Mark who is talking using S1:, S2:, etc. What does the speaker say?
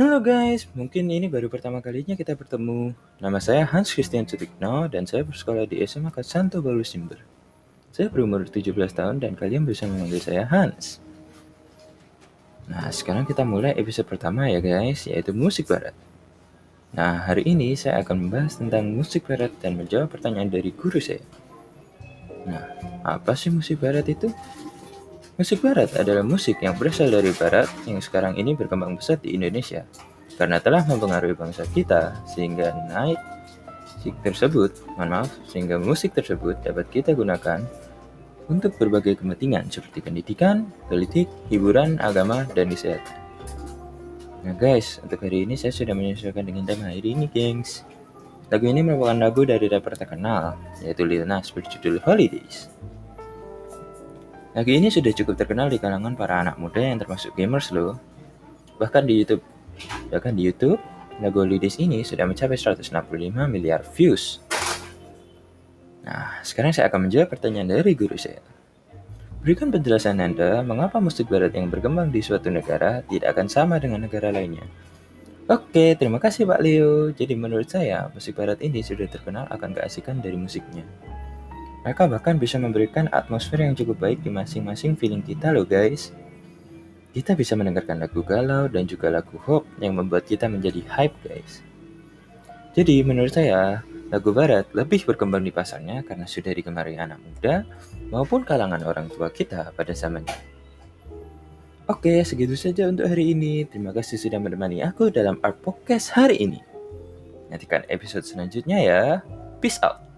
S1: Halo guys, mungkin ini baru pertama kalinya kita bertemu. Nama saya Hans Christian Sutikno dan saya bersekolah di SMA Santo Paulus Jember. Saya berumur 17 tahun dan kalian bisa memanggil saya Hans. Nah, sekarang kita mulai episode pertama ya guys, yaitu musik barat. Nah, hari ini saya akan membahas tentang musik barat dan menjawab pertanyaan dari guru saya. Nah, apa sih musik barat itu? Musik barat adalah musik yang berasal dari barat yang sekarang ini berkembang pesat di Indonesia karena telah mempengaruhi bangsa kita sehingga naik musik tersebut, mohon maaf, sehingga musik tersebut dapat kita gunakan untuk berbagai kepentingan seperti pendidikan, politik, hiburan, agama, dan kesehatan. Nah guys, untuk hari ini saya sudah menyesuaikan dengan tema hari ini, gengs. Lagu ini merupakan lagu dari rapper terkenal, yaitu Lil Nas berjudul Holidays. Lagu ini sudah cukup terkenal di kalangan para anak muda yang termasuk gamers loh. Bahkan di YouTube, bahkan di YouTube, lagu Holidays ini sudah mencapai 165 miliar views. Nah, sekarang saya akan menjawab pertanyaan dari guru saya. Berikan penjelasan Anda mengapa musik barat yang berkembang di suatu negara tidak akan sama dengan negara lainnya. Oke, terima kasih Pak Leo. Jadi menurut saya, musik barat ini sudah terkenal akan keasikan dari musiknya. Mereka bahkan bisa memberikan atmosfer yang cukup baik di masing-masing feeling kita loh guys. Kita bisa mendengarkan lagu galau dan juga lagu hope yang membuat kita menjadi hype guys. Jadi menurut saya, lagu barat lebih berkembang di pasarnya karena sudah digemari anak muda maupun kalangan orang tua kita pada zamannya. Oke, segitu saja untuk hari ini. Terima kasih sudah menemani aku dalam Art Podcast hari ini. Nantikan episode selanjutnya ya. Peace out.